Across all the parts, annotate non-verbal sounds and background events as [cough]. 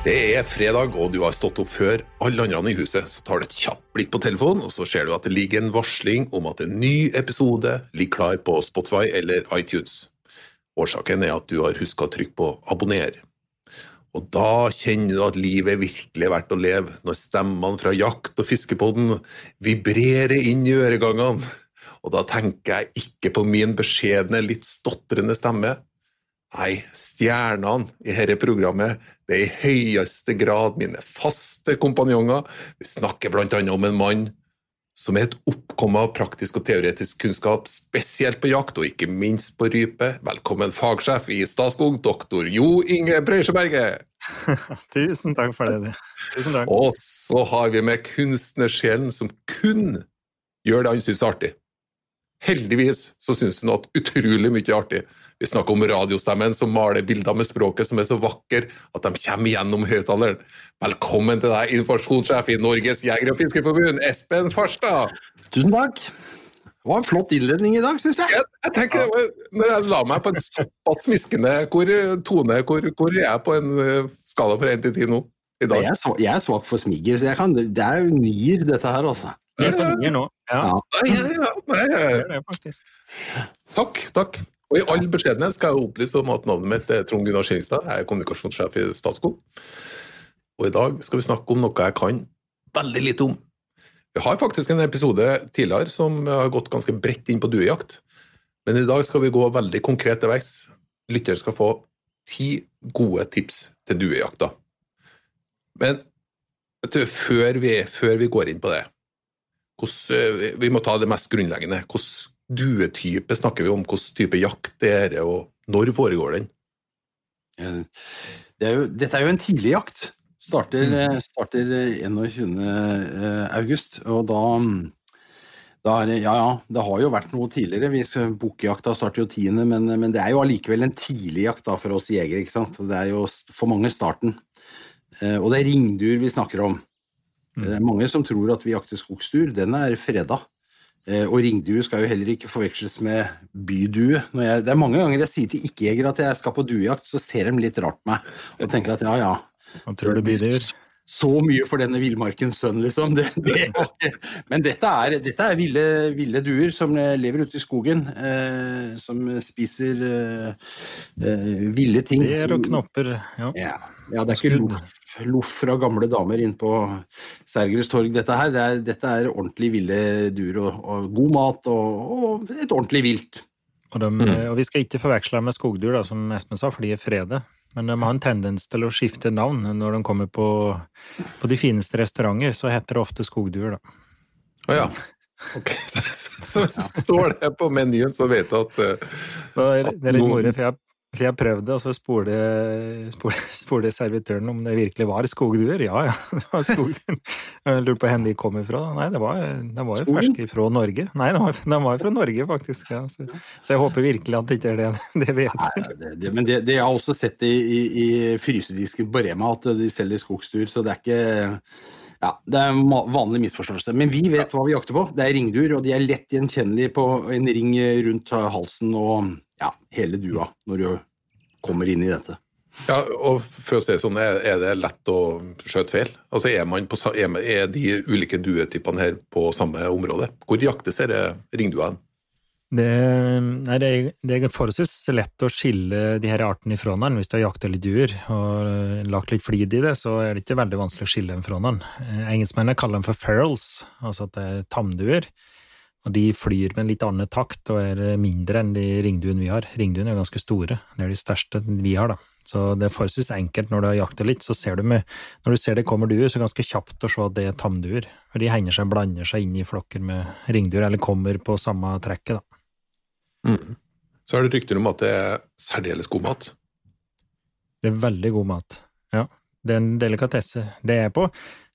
Det er fredag, og du har stått opp før alle andre i huset. Så tar du et kjapt blikk på telefonen, og så ser du at det ligger en varsling om at en ny episode ligger klar på Spotify eller iTunes. Årsaken er at du har huska å trykke på abonner. Og da kjenner du at livet er virkelig verdt å leve, når stemmene fra jakt- og fiskepodden vibrerer inn i øregangene. Og da tenker jeg ikke på min beskjedne, litt stotrende stemme. Nei, stjernene i dette programmet det er i høyeste grad mine faste kompanjonger. Vi snakker bl.a. om en mann som er et oppkomme av praktisk og teoretisk kunnskap, spesielt på jakt og ikke minst på rype. Velkommen fagsjef i Statskog, doktor Jo Inge Breisjeberget! [laughs] Tusen takk for det. Tusen takk. Og så har vi med kunstnersjelen som kun gjør det han syns er artig. Heldigvis så syns han at utrolig mye er artig. Vi snakker om radiostemmen som maler bilder med språket som er så vakker at de kommer gjennom høyttaleren. Velkommen til deg, informasjonssjef i Norges jeger- og fiskerforbund, Espen Farstad. Tusen takk. Det var en flott innledning i dag, syns jeg. Jeg, jeg tenker, det var- Når jeg la meg på en såpass smiskende hvor, tone, hvor, hvor er jeg på en eh, skala fra 1 til 10 nå? I dag? Jeg er, svak, jeg er svak for smiger, så jeg kan, det er jo nier, dette her, altså. Jeg ringer nå. Ja, Ja. Ja, ja, det ja. er det. Takk, takk. Og i all beskjedenhet skal jeg opplyse om at navnet mitt er Trond Gunnar Skillingstad. Jeg er kommunikasjonssjef i Statskog. Og i dag skal vi snakke om noe jeg kan veldig lite om. Vi har faktisk en episode tidligere som har gått ganske bredt inn på duejakt. Men i dag skal vi gå veldig konkret til veis. Lytter skal få ti gode tips til duejakta. Men du, før, vi, før vi går inn på det hvordan, Vi må ta det mest grunnleggende. Hvilken duetype snakker vi om? Hvilken type jakt det er, og når foregår den? Eh, Det er jo, dette er jo en tidlig jakt. Starter, Mm. eh, starter eh, 21. eh, august, og da, mm, er det, Ja, ja, det har jo vært noe tidligere. Vi Bukkjakta starter jo 10., men, men det er jo allikevel en tidlig jakt da, for oss jegere. ikke sant? Det er jo for mange starten. Eh, Og det er ringduer vi snakker om. Mm. Det er mange som tror at vi jakter skogsdur. Den er freda. Eh, Og ringdue skal jo heller ikke forveksles med bydue. Jeg, det er mange ganger jeg sier til ikke-jegere at jeg skal på duejakt, så ser de litt rart på meg og tenker at ja, ja. Han tror det du bydyr? Så mye for denne villmarkens sønn, liksom. Det, det, men dette er, dette er ville, ville duer som eh, lever ute i skogen, eh, som spiser eh, eh, ville ting. Bær og knopper. Ja. Ja, ja, det er ikke loff, lof fra gamle damer inn på Sergels torg, dette her. Det er, dette er ordentlig ville duer og, og god mat og, og et ordentlig vilt. Og, de, og vi skal ikke forveksle med skogdyr, da, som Espen sa, for de er fredet. Men de har en tendens til å skifte navn. Når de kommer på, på de fineste restauranter, så heter det ofte skogduer, da. Å ja. Ok, [laughs] så, så står det på menyen, så vet du at eh, Og Det er, det litt moro, for jeg, for jeg prøvde, og så spurte servitøren om det virkelig var skogduer. Ja, ja, [laughs] det var skogduer. Jeg lurte på hvor de kom ifra. Nei, det var, det var jo ferske fra Norge. Nei, det var, de var fra Norge, faktisk. Ja. Så, så jeg håper virkelig at det ikke er det, [laughs] det vi Nei, det, men det, det jeg har også sett i, i, i frysedisken på Rema, at de selger skogsduer, så det er ikke ja, Det er en vanlig misforståelse. Men vi vet hva vi jakter på. Det er ringduer, og de er lett gjenkjennelige på en ring rundt halsen og ja, hele dua når du kommer inn i dette. Ja, og for å si det sånn, er det lett å skjøte feil? Altså, er, man på, er de ulike duetypene her på samme område? Hvor jaktes disse ringduene? Det, nei, det, er, forholdsvis lett å skille de her artene fra hverandre. Hvis du har jakta litt duer og eh, lagt litt flid i det, så er det ikke veldig vanskelig å skille dem fra hverandre. Eh, Engelskmennene kaller dem for ferals, altså at det er tamduer. Og de flyr med en litt annen takt og er mindre enn de ringduene vi har. Ringduene er ganske store. Det er de største vi har, da. Så det er forholdsvis enkelt når du har jakta litt, så ser du med, når du ser det kommer duer, så er det ganske kjapt å se at det er tamduer. For de hender seg, blander seg inn i flokker med ringduer, eller kommer på samme trekket, da. Mm. Så er det rykter om at det er særdeles god mat. Det er veldig god mat. Ja, det er en delikatesse. Det er på,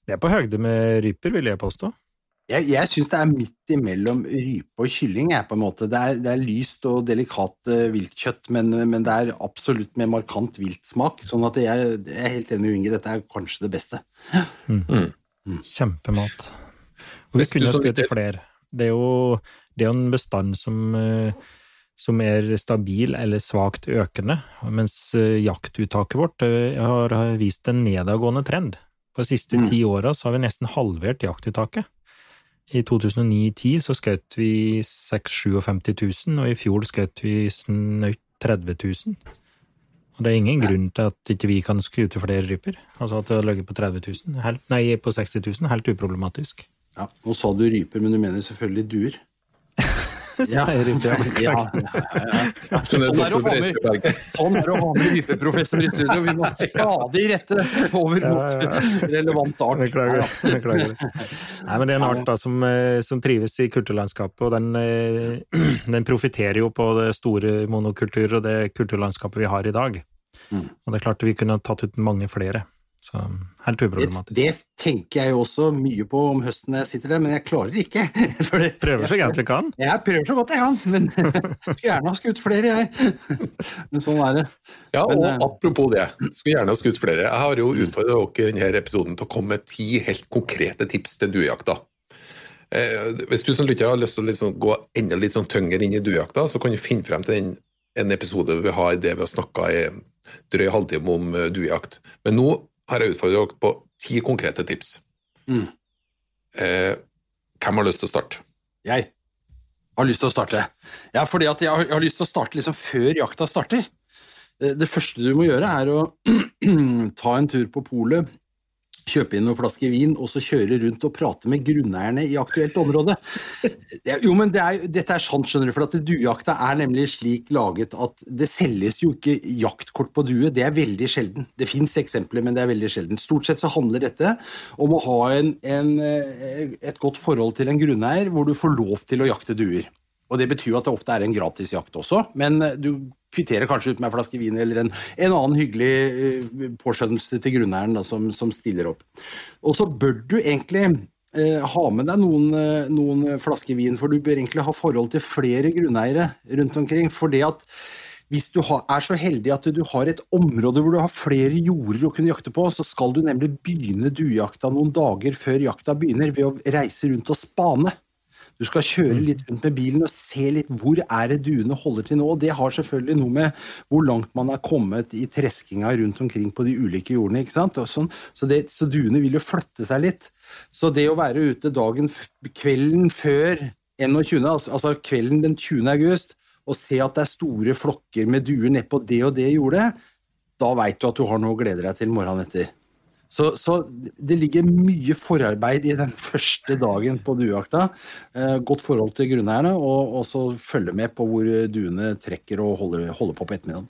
det er på høgde med ryper, vil jeg påstå. Jeg, jeg syns det er midt imellom rype og kylling. Jeg, på en måte. Det er, det er lyst og delikat uh, viltkjøtt, men, men det er absolutt med markant viltsmak. Sånn at jeg, jeg er helt enig med Inge, dette er kanskje det beste. Kjempemat. Og vi Hvis kunne ha skutt flere. Det er jo det er en bestand som eh, som er stabil eller svakt økende, mens eh, jaktuttaket vårt eh, har vist en nedadgående trend. På de siste mm. ti åra har vi nesten halvert jaktuttaket. I 2009-10 så skjøt vi 56 000, og i fjor skjøt vi snaut 30 000. Og det er ingen grunn til at ikke vi kan skute flere ryper. Altså at det har ligget på 30 000, helt, nei, på 60 000, helt uproblematisk. Ja, Nå sa du ryper, men du mener selvfølgelig duer? [laughs] ja, ja, ja, Sånn er det å ha med, sånn er det å ha med rypeprofessor i studio. Vi må stadig rette over mot relevant art. Beklager. Beklager. Nei, men det er en art da, som, eh, som trives i kulturlandskapet, og den, eh, [clears throat] den profitterer jo på det store monokultur og det kulturlandskapet vi har i dag. Mm. Og det er klart vi kunne tatt ut mange flere. Så helt uproblematisk. Det, det, tenker jeg jo også mye på om høsten når jeg sitter der, men jeg klarer ikke. [laughs] Det, prøver så godt du kan? Jeg prøver så godt jeg kan, men skulle [laughs] gjerne ha skutt flere, jeg. [laughs] Men sånn er det. Ja, og men, eh, apropos det, skulle gjerne ha skutt flere. Jeg har jo utfordret dere i denne episoden til å komme med ti helt konkrete tips til duejakta. Eh, hvis du som lytter har lyst til å liksom gå enda litt sånn tyngre inn i duejakta, så kan du finne frem til den, en episode vi har det vi har snakka i drøy halvtime om uh, duejakt. Men nå har jeg utfordret dere på ti konkrete tips. Mm. Eh, hvem har lyst til å starte? Jeg har lyst til å starte. Ja, fordi jeg har, jeg har lyst til å starte liksom før jakta starter. Eh, det første du må gjøre, er å [clears throat] ta en tur på polet kjøpe inn noen flasker vin og så kjøre rundt og prate med grunneierne i aktuelt område. Jo, men det er, Dette er sant, skjønner du, for at duejakta er nemlig slik laget at det selges jo ikke jaktkort på due. Det er veldig sjelden. Det fins eksempler, men det er veldig sjelden. Stort sett så handler dette om å ha en, en, eh, et godt forhold til en grunneier hvor du får lov til å jakte duer. Og Det betyr jo at det ofte er en gratisjakt også, men eh, du kvitterer kanskje ut med en flaske vin eller en, en annen hyggelig uh, påskjønnelse til grunneieren som, som, stiller opp. Og så bør du egentlig eh, ha med deg noen, uh, noen, flasker vin, for du bør egentlig ha forhold til flere grunneiere rundt omkring. for det at hvis du er så heldig at du har et område hvor du har flere jorder å kunne jakte på, så skal du nemlig begynne duejakta noen dager før jakta begynner, ved å reise rundt og spane. Du skal kjøre mm. litt rundt med bilen og se litt hvor er det duene holder til nå. og Det har selvfølgelig noe med hvor langt man er kommet i treskinga rundt omkring på de ulike jordene. ikke sant? Sånn, så, det, så, duene vil jo flytte seg litt. Så det å være ute dagen, kvelden før 21., altså, altså kvelden den 20. august, og se at det er store flokker med duer nedpå det og det jordet, da veit du at du har noe å glede deg til morgenen etter. Så, så, det ligger mye forarbeid i den første dagen på duejakta. Eh, godt forhold til grunneierne, og så følge med på hvor duene trekker og holder, holder på på ettermiddagen.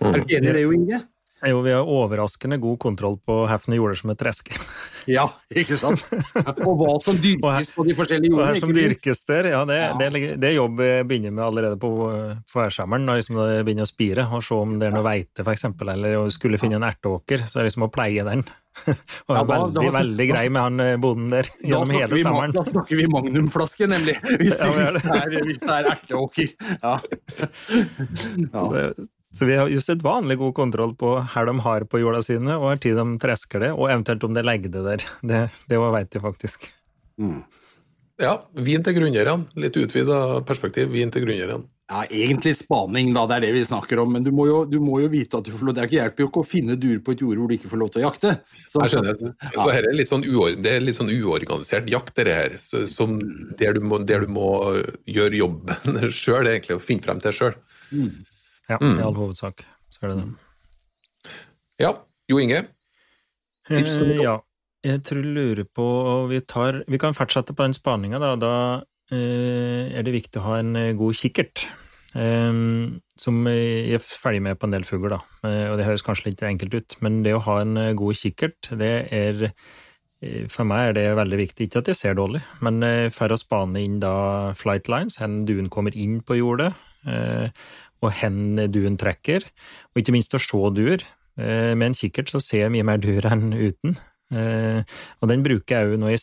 Mm. Er du enig i det, Jo Inge? Jo, vi har overraskende god kontroll på hvilke jorder som er treske. [laughs] ja, ikke sant? [laughs] Og hva som dyrkes på de forskjellige jordene. Og her som dyrkes der, ja, det, ja. Det, det, jobb jeg begynner med allerede på værsommeren, når liksom det begynner å spire, og se om det er noe veite, f.eks., eller skulle finne en erteåker, så er det liksom å pleie den. [laughs] Og ja, da, veldig, da, veldig grei med han eh, bonden der gjennom hele sommeren. Da snakker vi magnumflaske, nemlig, hvis, ja, hvis, det er, hvis det er erteåker. Ja. Så, så, vi har just et vanlig god kontroll på her de har på jorda sine, og hvor tid de tresker det, og eventuelt om de legger det der. [laughs] Det, det veit de faktisk. Mm. Ja, vin til grunneierne. Litt utvida perspektiv. Vin til grunneierne. Ja, Egentlig spaning, da, det er det vi snakker om. Men du må jo, du må jo vite at du får lov, det er ikke hjelper jo ikke å finne duer på et jord hvor du ikke får lov til å jakte. Så, jeg skjønner. Ja. Så her er litt sånn uor, det er litt sånn uorganisert jakt, det her. Så, som, der, du må, der, du må, gjøre jobben [laughs] sjøl, egentlig, og finne frem til sjøl. Mm. Ja, mm. i all hovedsak så er det det. Ja. Jo Inge? Tips nummer to? Ja. Jeg tror jeg lurer på Vi, tar, vi kan fortsette på den spaninga, da. Da Eh, er det viktig å ha en eh, god kikkert. Eh, som jeg følger med på en del fugler, da. Og det høres kanskje litt enkelt ut, men det å ha en god kikkert, det er for meg er det veldig viktig. Ikke at jeg ser dårlig, men for å spane inn da flight lines, hvor duen kommer inn på jordet, og hvor duen trekker, og ikke minst å se duer. Med en kikkert så ser jeg mye mer duer enn uten. Eh, og den bruker jeg òg når,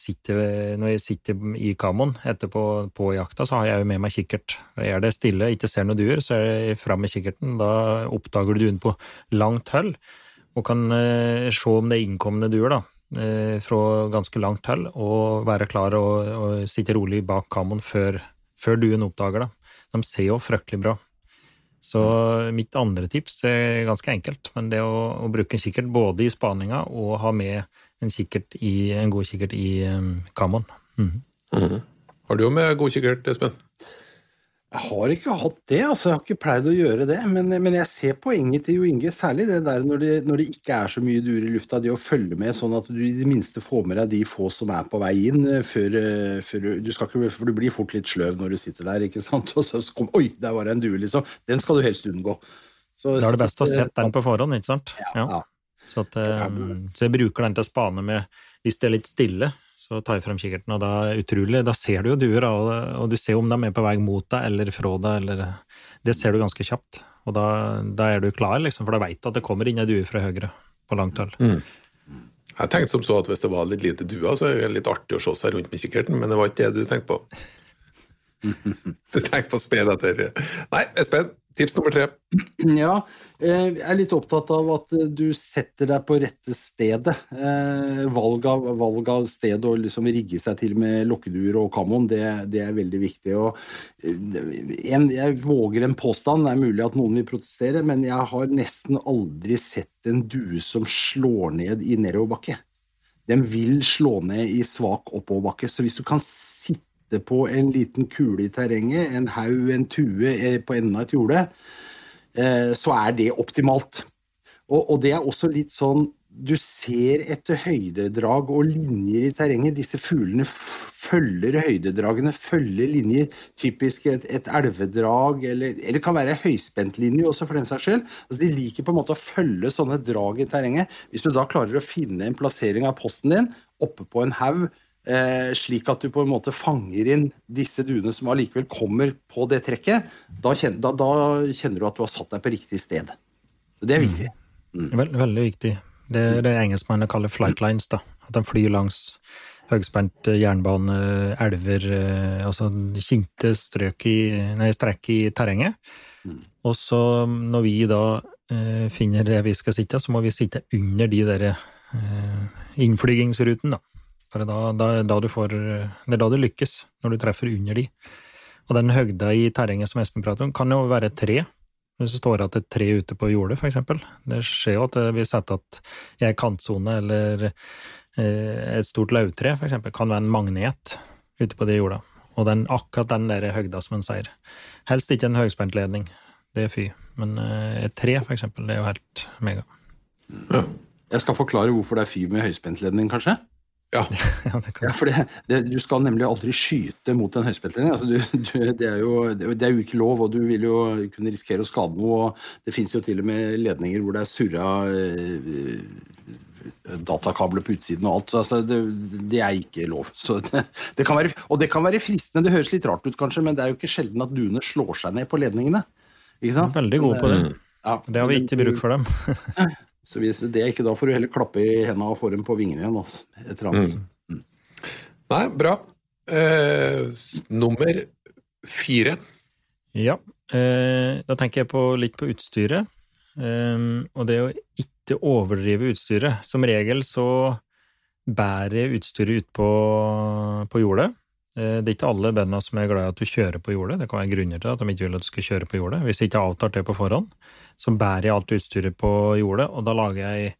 når, jeg sitter i kamoen etterpå på jakta, så har jeg òg med meg kikkert. Er det stille, ikke ser noen duer, så er det fram med kikkerten. Da oppdager du duen på langt hold, og kan eh, se om det er innkomne duer, da. Eh, fra ganske langt hold, og være klar og, og sitte rolig bak kamoen før, før duen oppdager det. De ser jo fryktelig bra. Så mitt andre tips er ganske enkelt, men det å, å bruke en kikkert både i spaninga og ha med en, i, en god kikkert i um, kammoen. Mm. Mm. Har du jo med god kikkert, Espen? Jeg har ikke hatt det, altså. Jeg har ikke pleid å gjøre det. Men, men jeg ser poenget til Jo Inge, særlig det der når det, når det, ikke er så mye duer i lufta. Det å følge med sånn at du i det minste får med deg de få som er på vei inn. Eh, før, eh, før du skal ikke, For du blir fort litt sløv når du sitter der, ikke sant. [laughs] Og så kom Oi, der var det en due, liksom. Den skal du helst unngå. Så, da er det best å sette den på forhånd, ikke sant? Ja. ja. Så, at, um, så jeg bruker den til å spane med hvis det er litt stille så tar jeg frem kikkerten, og da, utrolig, da ser du jo duer, og, og, du ser om de er på vei mot deg eller fra deg, eller Det ser du ganske kjapt. Og da, da er du klar, liksom, for da veit du at det kommer inn ei due fra høyre på langt hold. Mm. Jeg tenkte som så at hvis det var litt lite duer, så er det litt artig å se seg rundt med kikkerten, men det var ikke det du tenkte på. [laughs] du tenkte på speid etter Nei, Espen, Tips nummer tre. Ja, eh, jeg er litt opptatt av at eh, du setter deg på rette stedet. Eh, valg av, valg av sted og liksom rigge seg til med lokkeduer og kammoen, det, det, er veldig viktig. En, jeg våger en påstand, det er mulig at noen vil protestere, men jeg har nesten aldri sett en due som slår ned i nedoverbakke. Den vil slå ned i svak oppoverbakke. Så hvis du kan sitte på en liten kule i terrenget, en haug, en tue eh, på enden av et jorde, eh, så er det optimalt. Og, og, det er også litt sånn Du ser etter høydedrag og linjer i terrenget. Disse fuglene følger høydedragene, følger linjer. Typisk et, et elvedrag, eller, eller det kan være høyspentlinje også, for den saks skyld. Altså, de liker på en måte å følge sånne drag i terrenget. Hvis du da klarer å finne en plassering av posten din oppe på en haug eh, slik at du på en måte fanger inn disse duene som allikevel kommer på det trekket, da kjenner, da, da kjenner, du at du har satt deg på riktig sted. Det er viktig. Mm. Veld, veldig viktig. Det er det engelskmennene kaller flight lines. da. At de flyr langs høgspent jernbane, elver, eh, altså kinte strøk i, nei, strekk i terrenget. Mm. Og så når vi da eh, finner det vi skal sitte, så må vi sitte under de der eh, innflygingsruten, da. For er da, da, du får, det er da du lykkes, når du treffer under de. Og den høgda i terrenget som Espen prater om, kan jo være et tre. Hvis det står at det er tre ute på jordet, for eksempel. Det skjer jo at vi setter at i ei kantsone eller eh, et stort lauvtre, for eksempel, kan være en magnet ute på de jorda. Og den, akkurat den der høgda som en sier. Helst ikke en høyspentledning, det er fy. Men eh, et tre, for eksempel, det er jo helt mega. Jeg skal forklare hvorfor det er fy med høyspentledning, kanskje? Ja. [laughs] ja, for det, det, du skal nemlig aldri skyte mot en høyspentlinje. Altså det, det, er jo ikke lov, og du vil jo kunne risikere å skade noe. og Det fins jo til og med ledninger hvor det er surra eh, datakabler på utsiden og alt. Altså det, det, er ikke lov. Det, kan være, og det kan være fristende. Det høres litt rart ut, kanskje, men det er jo ikke sjelden at duene slår seg ned på ledningene. Veldig gode på det. Ja, det har vi ikke bruk for dem. Så hvis det ikke, da får du heller klappe i hendene og få dem på vingene igjen. Altså, et eller annet. Mm. Mm. Nei, bra. Eh, nummer fire. Ja. Eh, da tenker jeg på, litt på utstyret. Eh, og det å ikke overdrive utstyret. Som regel så bærer utstyret ut på, på jordet. Eh, det er ikke alle bøndene som er glad i at du kjører på jordet. Det kan være grunner til at de ikke vil at du skal kjøre på jordet. Hvis de ikke har avtalt det på forhånd, så bærer jeg alt utstyret på jordet, og da lager jeg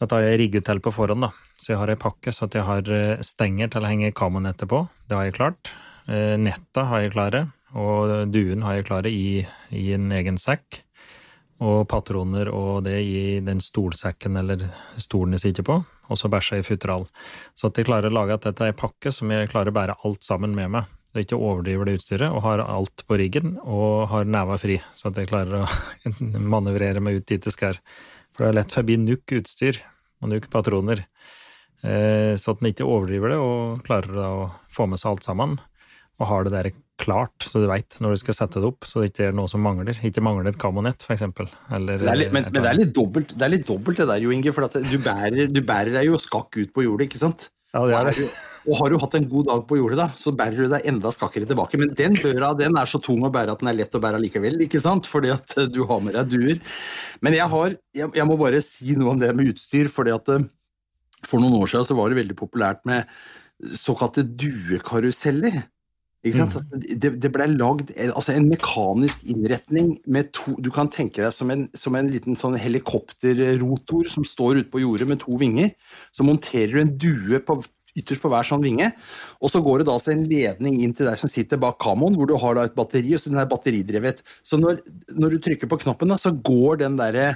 da tar jeg riggutell på forhånd, da. Så jeg har ei pakke så at jeg har eh, stenger til å henge kamonettet på. Det har jeg klart. Eh, netta har jeg klare, og duen har jeg klare i, i en egen sekk. Og patroner og det i den stolsekken eller stolen jeg sitter på. Og så bæsja jeg i futteral. Så at jeg klarer å lage at dette er ei pakke som jeg klarer å bære alt sammen med meg jeg ikke overdriver det utstyret, og har alt på riggen og har neva fri, så at jeg klarer å [laughs] manøvrere meg ut dit det skal. For det er lett forbi nukk utstyr og nukk patroner, eh, så at en ikke overdriver det og klarer å få med seg alt sammen, og har det der klart, så du veit når du skal sette det opp, så det ikke er noe som mangler. Ikke mangler et kamonett, det litt, men, men, det er litt dobbelt det, er litt dobbelt det der, Jo Inge, for du bærer, du, bærer, deg jo skakk ut på jordet, ikke sant? Ja, det er det. Og har du hatt en god dag på jordet, da, så bærer du deg enda skakkere tilbake. Men den børa den er så tung å bære at den er lett å bære likevel, ikke sant? fordi at eh, du har med deg duer. Men jeg, har, jeg, jeg må bare si noe om det med utstyr. fordi at eh, For noen år siden så var det veldig populært med såkalte duekaruseller. Ikke sant? Altså, Det, det ble lagd en- altså en mekanisk innretning med to Du kan tenke deg som en, som en liten sånn helikopterrotor som står ute på jordet med to vinger. Så monterer du en due på, ytterst på hver sånn vinge, og så går det da altså en ledning inn til deg som sitter bak kamoen, hvor du har da et batteri, og så den er batteridrevet. Så når, når du trykker på knappen, da, så går den der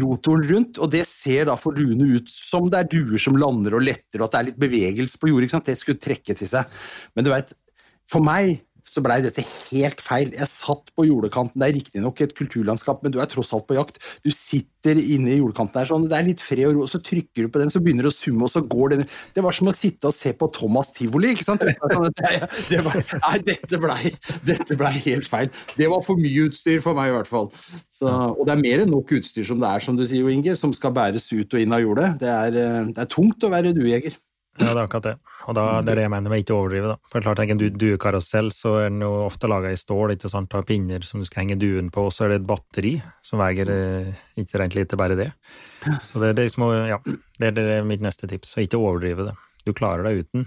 rotoren rundt, og det ser da for duene ut som det er duer som lander og letter, og at det er litt bevegelse på jordet. ikke sant? Det skulle trekke til seg. Men du vet, for meg så blei dette helt feil. Jeg satt på jordekanten, det er riktignok et kulturlandskap, men du er tross alt på jakt. Du sitter inne i jordekanten der, sånn, det er litt fred og ro, så trykker du på den, så begynner det å summe, og så går den Det var som å sitte og se på Thomas Tivoli, ikke sant? Det, var sånn nei, dette blei ble helt feil. Det var for mye utstyr for meg, i hvert fall. Så, og det er mer enn nok utstyr som det er, som du sier, Inge, som skal bæres ut og inn av jordet. Det er, eh, det er tungt å være duejeger. Ja, det er akkurat det. Og da, det er det jeg mener med ikke å overdrive. da. For klart, En du- duekarusell så er den jo ofte laga i stål, ikke sant, av pinner som du skal henge duen på, og så er det et batteri som veier eh, ikke rent lite, bare det. Så det, det, er liksom, ja, det, er- det er mitt neste tips. Så ikke overdrive det. Du klarer deg uten.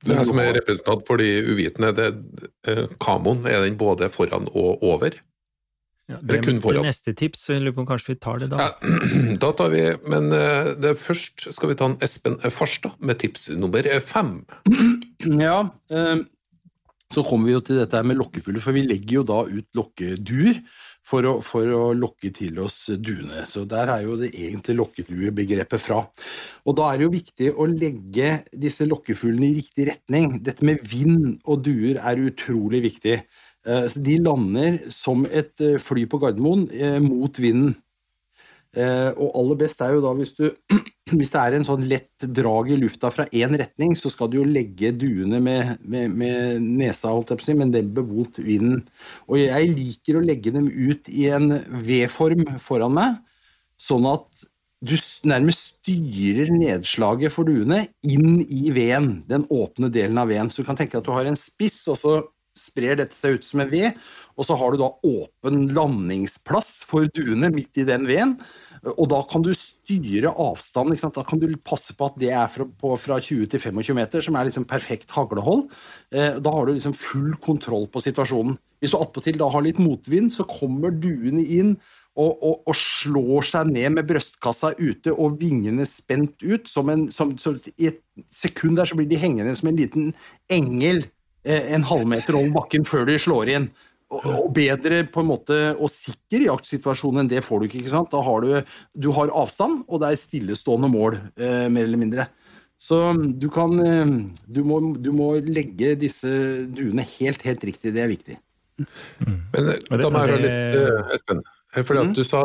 Det er som er representant for de uvitende. Det, eh, kamoen, er den både foran og over? Ja, Det er det neste tips, så jeg lurer på om kanskje vi tar det da. Ja, [clears throat] da tar vi Men eh, det, først skal vi ta en Espen Farstad med tips nummer fem. [clears throat] Ja, eh, så kommer vi jo til dette med lokkefugler, for vi legger jo da ut lokkeduer for å, for å lokke til oss duene. Så der er jo det egentlig lokkeduebegrepet fra. Og da er det jo viktig å legge disse lokkefuglene i riktig retning. Dette med vind og duer er utrolig viktig. Eh, så De lander som et eh, fly på Gardermoen eh, mot vinden. Og aller best er jo da hvis du [clears throat] hvis det er en sånn lett drag i lufta fra én retning, så skal du jo legge duene med, med, med nesa, holdt jeg på å si, men dempe mot vinden. Og jeg liker å legge dem ut i en V-form foran meg, sånn at du nærmest styrer nedslaget for duene inn i veden, den åpne delen av veden. Så du kan tenke deg at du har en spiss, og så sprer dette seg ut som en ved. og så har du da åpen landingsplass for duene midt i den veden. Og da kan du styre avstanden. Da kan du passe på at det er fra, på, fra 20 til 25 meter, som er liksom perfekt haglehold. Eh, da har du liksom full kontroll på situasjonen. Hvis du attpåtil har litt motvind, så kommer duene inn og, og, og slår seg ned med brystkassa ute og vingene spent ut. Som en, som, så I et sekund der så blir de hengende som en liten engel en halvmeter over bakken før de slår inn. Og, bedre på en måte og sikker jaktsituasjon enn det får du ikke. ikke sant? Da har du, du har avstand, og det er stillestående mål, eh, mer eller mindre. Så du kan eh, du må, du må legge disse duene helt, helt riktig. Det er viktig. Men eh, da må jeg og høre litt, eh, Espen. Eh, Fordi Mm. at du sa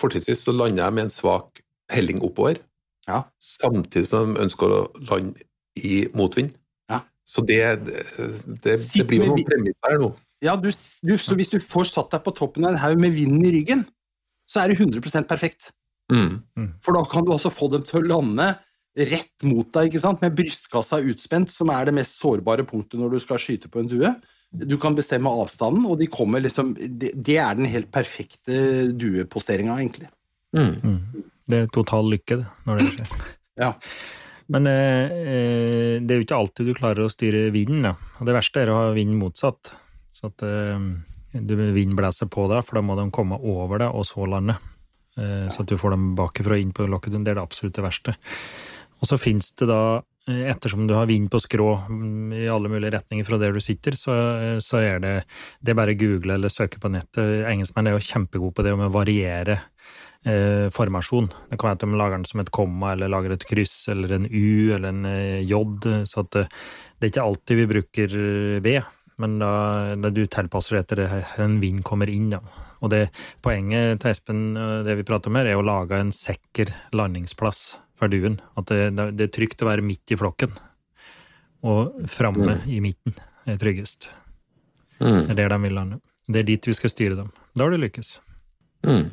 Fortidsvis så lander jeg med en svak helling oppover, Ja. samtidig som de ønsker å lande i motvind. Så det, det, det, det blir jo noen premisser her nå. Ja, du, du, så hvis du får satt deg på toppen av en haug med vinden i ryggen, så er det 100% perfekt. Mm. For da kan du altså få dem til å lande rett mot deg, ikke sant? med brystkassa utspent, som er det mest sårbare punktet når du skal skyte på en due. Du kan bestemme avstanden, og de kommer liksom Det, det er den helt perfekte dueposteringa, egentlig. Mm. Mm. Det er total lykke, det, når det skjer. Ja. Men eh, eh, det er jo ikke alltid du klarer å styre vinden, da. Og det verste er å ha vinden motsatt. Så at eh, du vind blåser på deg, for da må de komme over deg og så lande. Eh, så at du får dem bakifra inn på lokket. Det er det absolutt det verste. Og så fins det da, eh, ettersom du har vind på skrå mm, i alle mulige retninger fra der du sitter, så, eh, så er det det er bare å google eller søke på nettet. Engelskmenn er jo kjempegode på det med å variere eh, formasjon. Det kan være at de lager den som et komma, eller lager et kryss, eller en U, eller en eh, J. Så at eh, det er ikke alltid vi bruker eh, V, men da, da du tilpasser det etter en vind kommer inn. Da. Og det poenget til Espen, det vi prater om her, er å lage en sikker landingsplass for duen. At det, det er trygt å være midt i flokken, og framme i midten er tryggest. Mm. Det er der de vil lande. Det er dit vi skal styre dem. Da har du lykkes. Mm.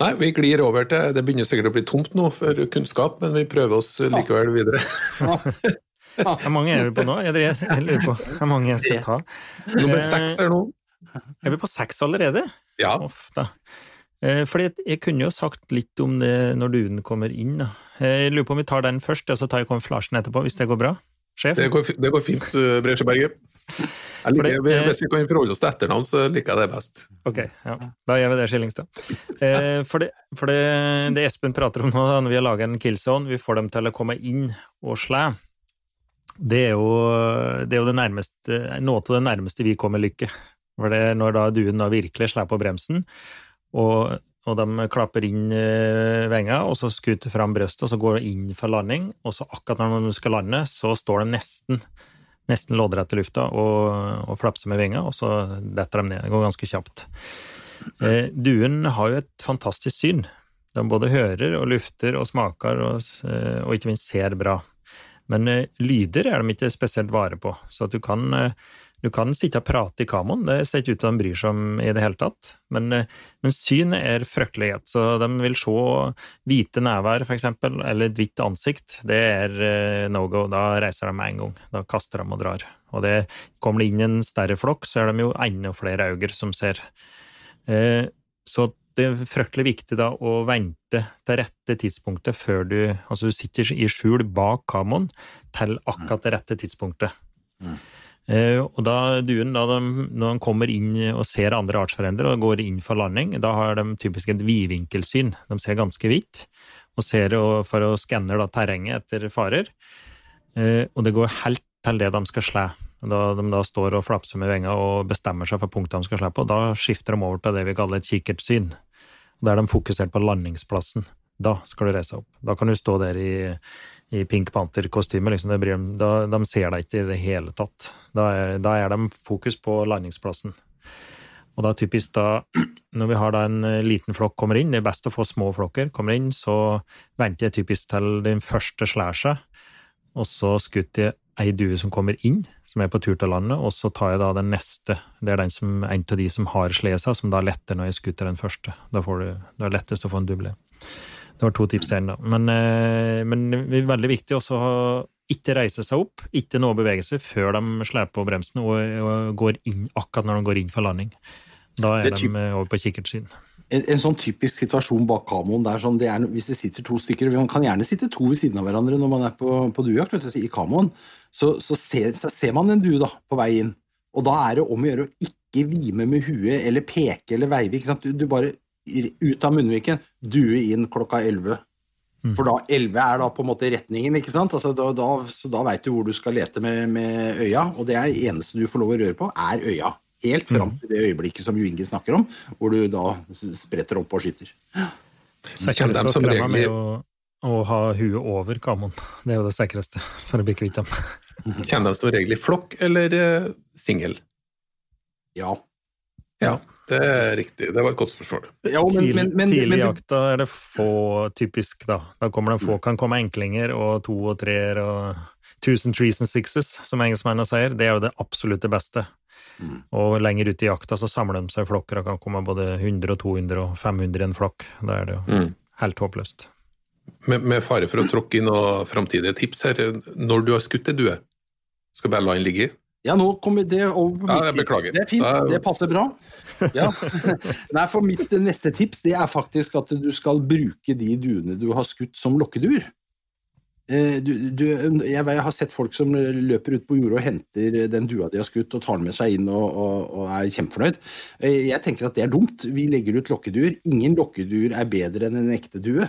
Nei, vi glir over til Det begynner sikkert å bli tomt nå for kunnskap, men vi prøver oss likevel videre. [laughs] Hvor mange er vi på nå? Jeg, lurer på hvor mange jeg skal ta. Nummer seks er nå. Er vi på seks allerede? Ja. Da. Eh, Fordi jeg kunne jo sagt litt om det når duen kommer inn. Da. Jeg lurer på om vi tar den først, og så tar jeg konflasjen etterpå, hvis det går bra? sjef. Det går, det går fint, eh, Bresjeberget. Jeg liker, det, hvis vi kan forholde oss til etternavn, så liker jeg det best. Ok, ja. Da gjør vi det, Skillingstad. Eh, for, det, for det, det, Espen prater om nå, når vi har laga en killzone, vi får dem til å komme inn og slå. Det er jo, det er jo det nærmeste, noe av det nærmeste vi kommer lykke. For det er når da duen da virkelig slår på bremsen, og, og de klapper inn eh, venga, og så skuter fram brøstet, og så går de inn for landing, og så akkurat når de skal lande, så står de nesten nesten loddrett i lufta og, og flapser med vinga, og så detter de ned. Det går ganske kjapt. Eh, duen har jo et fantastisk syn. De både hører og lufter og smaker og, eh, og ikke minst ser bra. Men eh, lyder er de ikke spesielt vare på, så at du kan eh, du kan sitte og prate i kamoen, det ser ikke ut til at de bryr seg om i det hele tatt. Men, eh, men syn er fryktelighet, så de vil se hvite never, for eksempel, eller et hvitt ansikt. Det er eh, no go. Da reiser de med en gang. Da kaster de og drar. Og det kommer det inn en større flokk, så er de jo enda flere øyne som ser. Eh, så det er fryktelig viktig da å vente til rette tidspunktet før du Altså, du sitter i skjul bak kamoen til akkurat det rette tidspunktet. Mm. Eh, og da duen, da de, når de kommer inn og ser andre artsfrender og går inn for landing, da har de typisk et vidvinkelsyn. De ser ganske vidt og ser for å skanne terrenget etter farer. Eh, og det går helt til det de skal slå. Da de da står og flapser med venga og bestemmer seg for punktet de skal slå på, da skifter de over til det vi kaller et kikkertsyn. Da er de fokusert på landingsplassen. Da skal du reise opp. Da kan du stå der i i Pink Panther-kostyme. Liksom, da, de ser deg ikke i det hele tatt. Da er, da er, de fokus på landingsplassen. Og da typisk da, [clears throat] når vi har da en eh, liten flokk kommer inn, det er best å få små flokker kommer inn, så venter jeg typisk til den første seg, og så skutter jeg ei due som kommer inn, som er på tur til landet, og så tar jeg da den neste. Det er den som, en av de som har seg, som da letter når jeg skutter den første. Da, får du, det er lettest å få en duble. Det var to tips der, da. Men, eh, men, det er veldig viktig også å ikke reise seg opp, ikke noe bevegelse før de slår på bremsen og, og, går inn akkurat når de går inn for landing. Da er de over på kikkertsyn. En, en, sånn typisk situasjon bak kamoen det er sånn, det er, Hvis det sitter to stykker Man kan gjerne sitte to ved siden av hverandre når man er på, på duejakt i kamoen. Så, så, ser, så, ser, man en due da, på vei inn. Og da er det om å gjøre å ikke vime med huet eller peke eller veive. Du, du, bare ut av munnviken, due inn klokka 11. Mm. For da 11 er da på en måte retningen, ikke sant? Altså da, da, så da veit du hvor du skal lete med, med, øya, og det er eneste du får lov å røre på, er øya. Helt fram mm. til det øyeblikket som Jo Inge snakker om, hvor du da spretter opp og skyter. Så jeg kjenner dem som regel... med å, å ha huet over kamoen. [laughs] Det er jo det sikreste for å bli kvitt dem. [laughs] Kommer de som regel i flokk eller uh, singel? Ja. Ja. Det er riktig. Det var et godt spørsmål. Ja, men, men, men, Tidlig i jakta er det få typisk, da. Da kommer det få, kan komme enklinger og to og treer og tusen trees and sixes, som engelskmennene sier. Det er jo det absolutt det beste. Mm. Og lenger ute i jakta så samler de seg i flokker og kan komme både 100 og 200 og 500 i en flokk. Da er det jo mm. helt håpløst. Med, med, fare for å tråkke inn noen framtidige tips her, når du har skutt ei due, skal bare la den ligge? Ja, nå kommer det over på mitt ja, tips. Det er fint, det passer bra. Ja. [laughs] Nei, for mitt neste tips det er faktisk at du skal bruke de duene du har skutt som lokkeduer. Eh, du, du, jeg har sett folk som løper ut på jordet og henter den dua de har skutt, og tar den med seg inn og, og, og er kjempefornøyd. Eh, jeg tenker at det er dumt. Vi legger ut lokkeduer. Ingen lokkeduer er bedre enn en ekte due.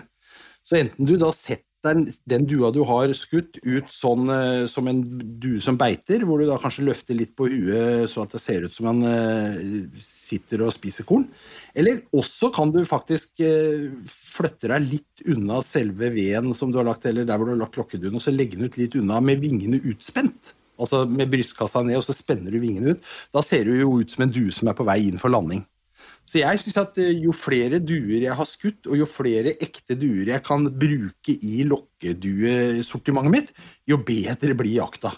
Så enten du da setter den, den, dua du har skutt, ut sånn uh, som en due som beiter, hvor du da kanskje løfter litt på huet så at det ser ut som han uh, sitter og spiser korn. Eller også kan du faktisk uh, flytte deg litt unna selve veden som du har lagt, eller der hvor du har lagt lokkeduen, og så legge den ut litt unna med vingene utspent. Altså med brystkassa ned, og så spenner du vingene ut. Da ser du jo ut som en due som er på vei inn for landing. Så jeg syns at eh, jo flere duer jeg har skutt, og jo flere ekte duer jeg kan bruke i lokkeduesortimentet mitt, jo bedre blir jakta.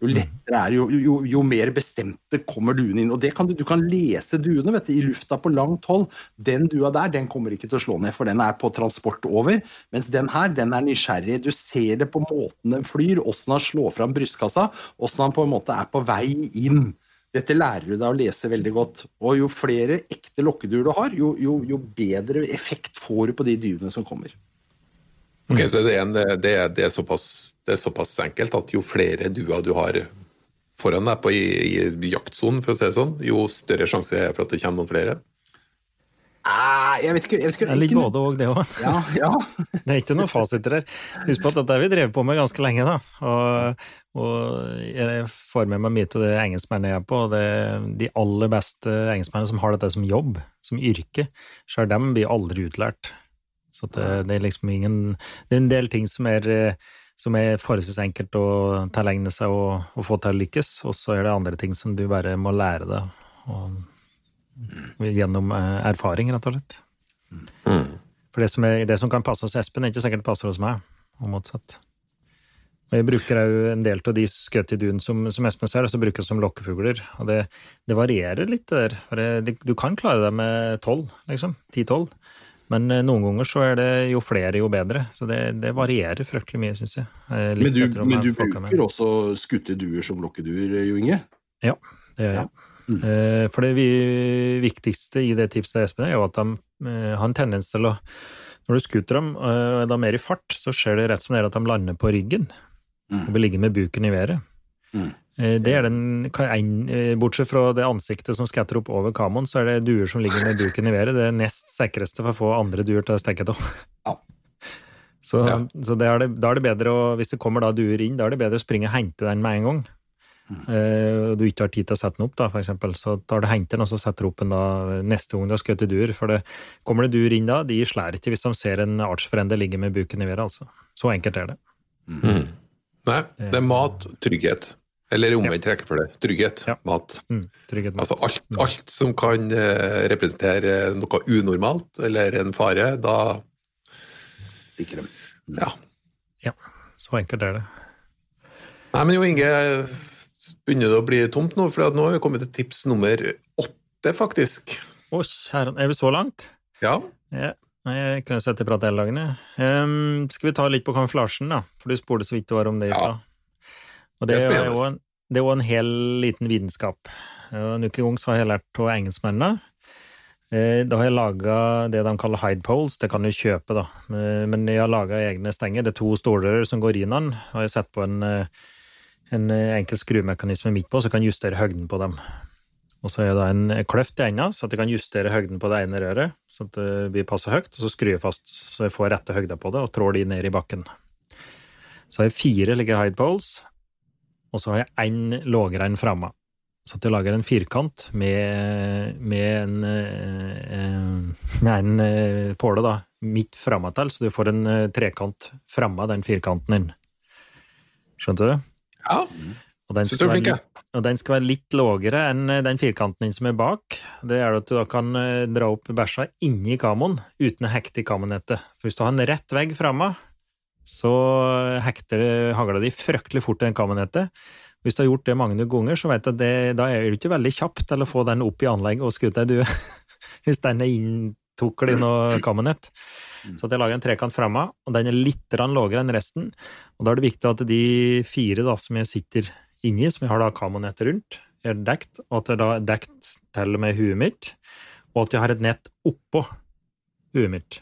Jo mm. lettere er jo, jo, jo mer bestemte kommer duene inn. Og det kan du, du kan lese duene vet du, i lufta på langt hold. Den dua der den kommer ikke til å slå ned, for den er på transport over. Mens den her den er nysgjerrig. Du ser det på måten den flyr, åssen han slår fram brystkassa, åssen han på en måte er på vei inn. Dette lærer du deg å lese veldig godt. Og jo flere ekte lokkeduer du har, jo, jo, jo, bedre effekt får du på de dyrene som kommer. Ok, Så det er, en, det, er, det er, såpass det er såpass enkelt at jo flere duer du har foran deg på i, i jaktsonen, for å si det sånn, jo større sjanse er det for at det kommer noen flere. Ah, jeg vet ikke, jeg vet ikke, Det ligger både og, det òg. Ja, ja. [laughs] Det er ikke noen fasiter der. Husk på at dette har vi drevet på med ganske lenge, da. Og, og jeg får med meg mye av det engelskmennene jeg er på, og det, er de aller beste engelskmennene som har dette som jobb, som yrke, sjøl dem blir aldri utlært. Så det, det er liksom ingen Det er en del ting som er, som er forholdsvis enkelt å tilegne seg og, og få til å lykkes, og så er det andre ting som du bare må lære deg. Og, gjennom eh, erfaring, rett og slett. Mm. For det som, er, det som kan passe hos Espen, er ikke sikkert det passer hos meg, og motsatt. Jeg bruker òg en del av de duen som, som Espen ser, altså brukes som lokkefugler. Og det, det varierer litt, der. Du kan klare deg med tolv, liksom. Ti-tolv. Men eh, noen ganger så er det jo flere, jo bedre. Så det, det varierer fryktelig mye, syns jeg. Eh, litt Men du, men du bruker med. også skutte duer som lokkeduer, Jo Inge? Det gjør jeg. Eh, For det viktigste i det tipset til Espen er jo at de eh, har en tendens til å Når du skuter dem, eh, og de er mer i fart, så skjer det rett som det er at de lander på ryggen Mm. og blir liggende med buken i været. Mm. Eh, Det er den, kan en- eh, Bortsett fra det ansiktet som skatter opp over kamoen, så er det duer som ligger med buken i været. Det er nest sikreste for å få andre duer til å stikke av. Ja. [laughs] Så, Ja. så det er det, da er det bedre å, hvis det kommer da duer inn, da er det bedre å springe og hente den med en gang. Eh, og du ikke har tid til å sette den opp, da, for eksempel, så tar du henteren og så setter du opp den da neste gang du har skutt duer. For det, kommer det duer inn da, de slår ikke hvis de ser en artsfrende ligge med buken i været, altså. Så enkelt er det. Mm. Nei, det er mat, trygghet. Eller omvendt rekkefølge. Trygghet, Ja. mat. Mm, trygghet mat. Altså alt, alt som kan eh, representere noe unormalt eller en fare, da Sikre. ja. Så enkelt er det. Nei, men Jo Inge, begynner det å bli tomt nå? For nå har vi kommet til tips nummer åtte, faktisk. Å, kjære Er vi så langt? Ja. Ja. Nei, jeg kunne sett i prat hele dagen, jeg. Um, skal vi ta litt på kamuflasjen, da? For du spurte så vidt det var om det i Ja. stad. Og Det det, er jo en, det er jo en hel liten vitenskap. Og En uke gang så har jeg lært av engelskmennene. Eh, Da har jeg laga det de kaller hide poles, det kan du kjøpe, da. Eh, Men jeg har laga egne stenger. Det er to stålrør som går inn den, og jeg har sett på en, eh, en enkel skrumekanisme midt på, så jeg kan justere høgden på dem. Og så er det en kløft i enda, så at jeg kan justere høgden på det ene røret, så at det blir passe høyt, og så skrur jeg fast så jeg får rette høgda på det, og trår de ned i bakken. Så har jeg fire like hide poles, og så har jeg én lavere enn framme. Så at jeg lager en firkant med, med en, eh, med [laughs] en eh, påle da, midt framme til, så du får en eh, trekant framme den firkanten din. Skjønte du? ja. Og den Syns du er flink, jeg. Og den skal være litt lågere enn eh, den firkanten din som er bak. Det er at du da kan eh, dra opp bæsja inni kamoen uten å hekte i kamonettet. For hvis du har en rett vegg framme, så hekter det- di fryktelig fort i den kamonettet. Hvis du har gjort det mange ganger, så vet du at det, da er du ikke veldig kjapp til å få den opp i anlegget og skute deg, du. [laughs] Hvis den er inntuklet i noe kamonett. Så at jeg lager en trekant framme, og den er litt lavere enn resten. Og da er det viktig at de fire da, som jeg sitter inni, som jeg har da kamonettet rundt, er dekt, og at det da er dekt til og med huet mitt, og at jeg har et nett oppå huet mitt.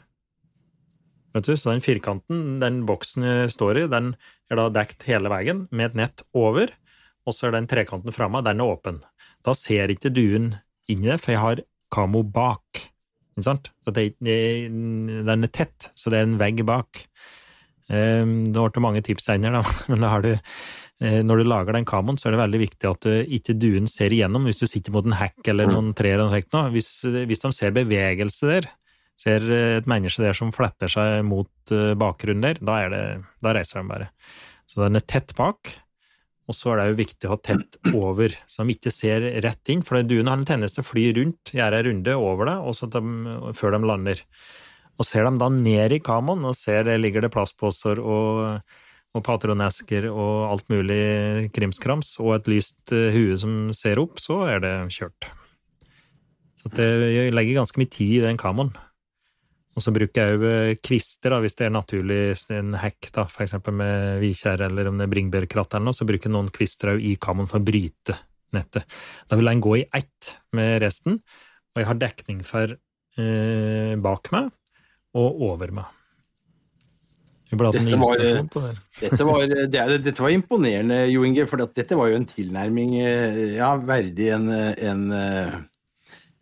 Vet du, så den firkanten, den boksen jeg står i, den er da dekt hele veien med et nett over, og så er den trekanten framme, den er åpen. Da ser ikke duen inn i det, for jeg har kamo bak. Ikke sant? Det, den er tett, så det er en vegg bak. Um, det ble mange tips senere, da, [laughs] men da har du når du lager den kamoen, så er det veldig viktig at eh, ikke duen ser igjennom hvis du sitter mot en hekk eller noen trær. eller noe. Hvis, hvis de ser bevegelse der, ser eh, et menneske der som fletter seg mot eh, bakgrunnen der, da, er det, da reiser de bare. Så den er tett bak, og så er det jo viktig å ha tett over, så de ikke ser rett inn, for duene har en tendens til å fly rundt, gjøre en runde over det, og så de, før de lander. Og ser de da ned i kamoen og ser det ligger det plastposer og, og patronesker og alt mulig krimskrams, og et lyst eh, hue som ser opp, så er det kjørt. Så det, jeg legger ganske mye tid i den kamoen. Og så bruker jeg òg kvister, da, hvis det er naturlig en hekk, da, for eksempel med vikjær eller om det er bringebærkratt eller noe, så bruker jeg noen kvister òg i kamoen for å bryte nettet. Da vil den gå i ett med resten, og jeg har dekning for eh, bak meg og over meg. Vi burde hatt en Dette var. Dette var, det er, dette var imponerende, Jo Inge, for dette var jo en tilnærming eh, ja, verdig en, en, eh,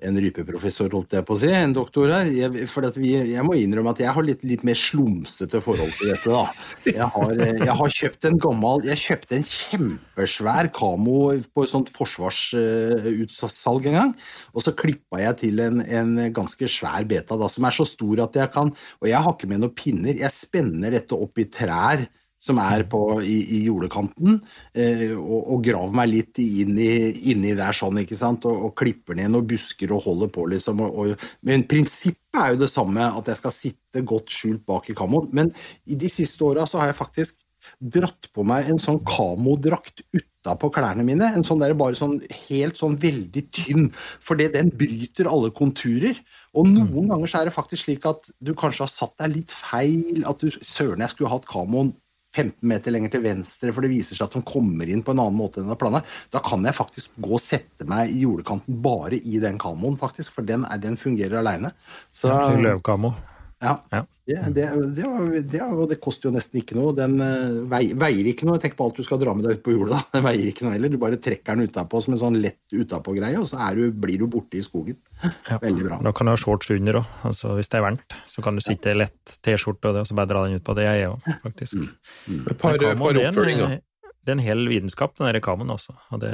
en rypeprofessor, holdt jeg på å si, en doktor her. Jeg, for vi, jeg må innrømme at jeg har litt, litt mer slumsete forhold til dette. da. Jeg har, eh, jeg har kjøpt en gammel Jeg kjøpte en kjempesvær kamo på et sånt forsvarsutsalg en gang. Og så klippa jeg til en, en ganske svær beta da, som er så stor at jeg kan Og jeg har ikke med noen pinner. Jeg spenner dette opp i trær som er på, i, i jordekanten, eh, og, og graver meg litt inn i, inni der sånn, ikke sant, og, og klipper ned noen busker og holder på, liksom. Og, og, men prinsippet er jo det samme, at jeg skal sitte godt skjult bak i kamoen. Men i de siste åra så har jeg faktisk dratt på meg en sånn kamodrakt utapå klærne mine. En sånn der bare sånn helt sånn veldig tynn, fordi den bryter alle konturer. Og noen ganger så er det faktisk slik at du kanskje har satt deg litt feil, at du søren, jeg skulle hatt kamoen 15 meter lenger til venstre, for det viser seg at de kommer inn på en annen måte enn det planlagt. Da kan jeg faktisk gå og sette meg i jordekanten bare i den kamoen, faktisk, for den, den fungerer aleine. Så Løvkamo. Ja, Ja. det, det, det, det, det koster jo nesten ikke noe. Den eh, vei, veier ikke noe. Tenk på alt du skal dra med deg ut på hjulet. da. [laughs] Den veier ikke noe heller. Du bare trekker den utapå som en sånn lett utapå-greie, og så er du, blir du borte i skogen. Ja. Veldig bra. Da kan du ha shorts under òg, altså, hvis det er varmt. Så kan du sitte i lett T-skjorte og det, og så bare dra den ut på. Det er jeg òg, faktisk. Et par, Men par er oppfølginger. Det er en hel vitenskap, den der kamoen også. Og det,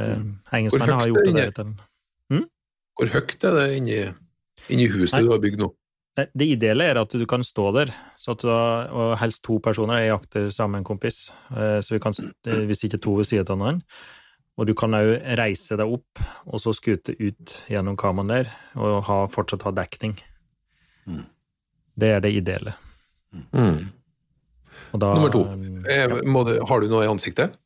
Hvor engelskmennene har gjort det der til en Hvor høyt er det inni, inni huset Nei. du har bygd nå? Nei, Det ideelle er at du kan stå der, så at du da, og helst to personer. Jeg jakter sammen med en kompis, eh, så vi kan, eh, hvis ikke to ved siden av hverandre. Og du kan òg reise deg opp, og så skute ut gjennom kamoen der, og ha, fortsatt ha dekning. Mm. Det er det ideelle. Mm. Og da, Nummer to. Ja. Eh, må det, har du noe i ansiktet?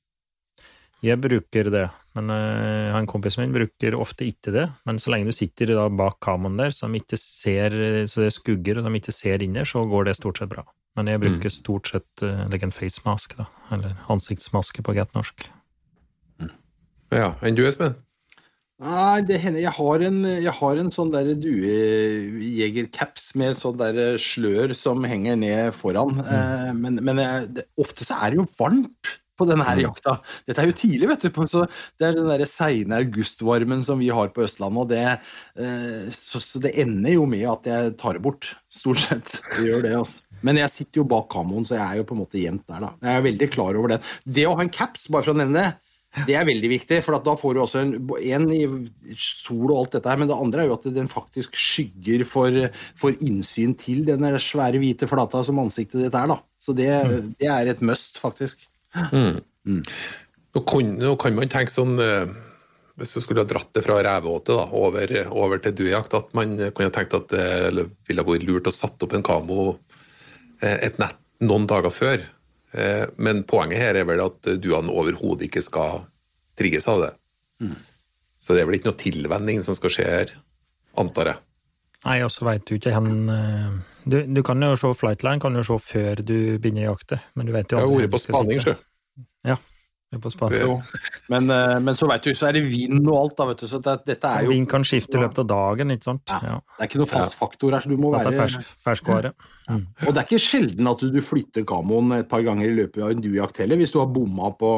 Jeg bruker det, men eh, en kompis min bruker ofte ikke det. Men så lenge du sitter da bak kameraen der, så de ikke ser, så det er skugger, og de ikke ser inn der, så går det stort sett bra. Men jeg bruker stort sett uh, like en face mask, da. Eller ansiktsmaske på get norsk. Ja, Enn du, Espen? Nei, det hender jeg har en, jeg har en sånn der duejegercaps med sånn der slør som henger ned foran. Eh, men men jeg, det, ofte så er det jo varmt på denne her jakta. Dette er jo tidlig, vet du. Så det er den der seine augustvarmen som vi har på Østlandet. og det, eh, så, det ender jo med at jeg tar det bort, stort sett. [laughs] Det gjør det, altså. Men jeg sitter jo bak kamoen, så jeg er jo på en måte gjemt der, da. Jeg er veldig klar over det. Det å ha en caps, bare for å nevne det, det er veldig viktig, for at da får du også en, en i sol og alt dette her, men det andre er jo at den faktisk skygger for, for innsyn til den svære hvite flata som ansiktet ditt er, da. Så det, det er et must, faktisk. Mm. Nå, kan, nå kan man tenke sånn eh, Hvis du skulle ha dratt det fra reveåte over, over til duejakt, at man kunne tenkt at det ville vært lurt å satt opp en kamo eh, et nett noen dager før. Eh, Men poenget her er vel at duene overhodet ikke skal trigges av det. Så det er vel ikke noe tilvenning som skal skje her, antar jeg. Nei, og så veit du ikke hen eh, du, du kan jo se Flightline kan du se før du begynner å jakte, men du vet jo Jeg har aldri vært på spaning, sjø. Ja, du er på spaning. Men, eh, men så vet du, så er det vind og alt, da, vet du. Så det, dette er jo Vind kan skifte i løpet av dagen, ikke sant? Ja. Det er ikke noe fast faktor her, så du må Dette er være fersk, ferskvare. Og det er ikke sjelden at du, flytter kamoen et par ganger i løpet av en duejakt heller, hvis du har bomma på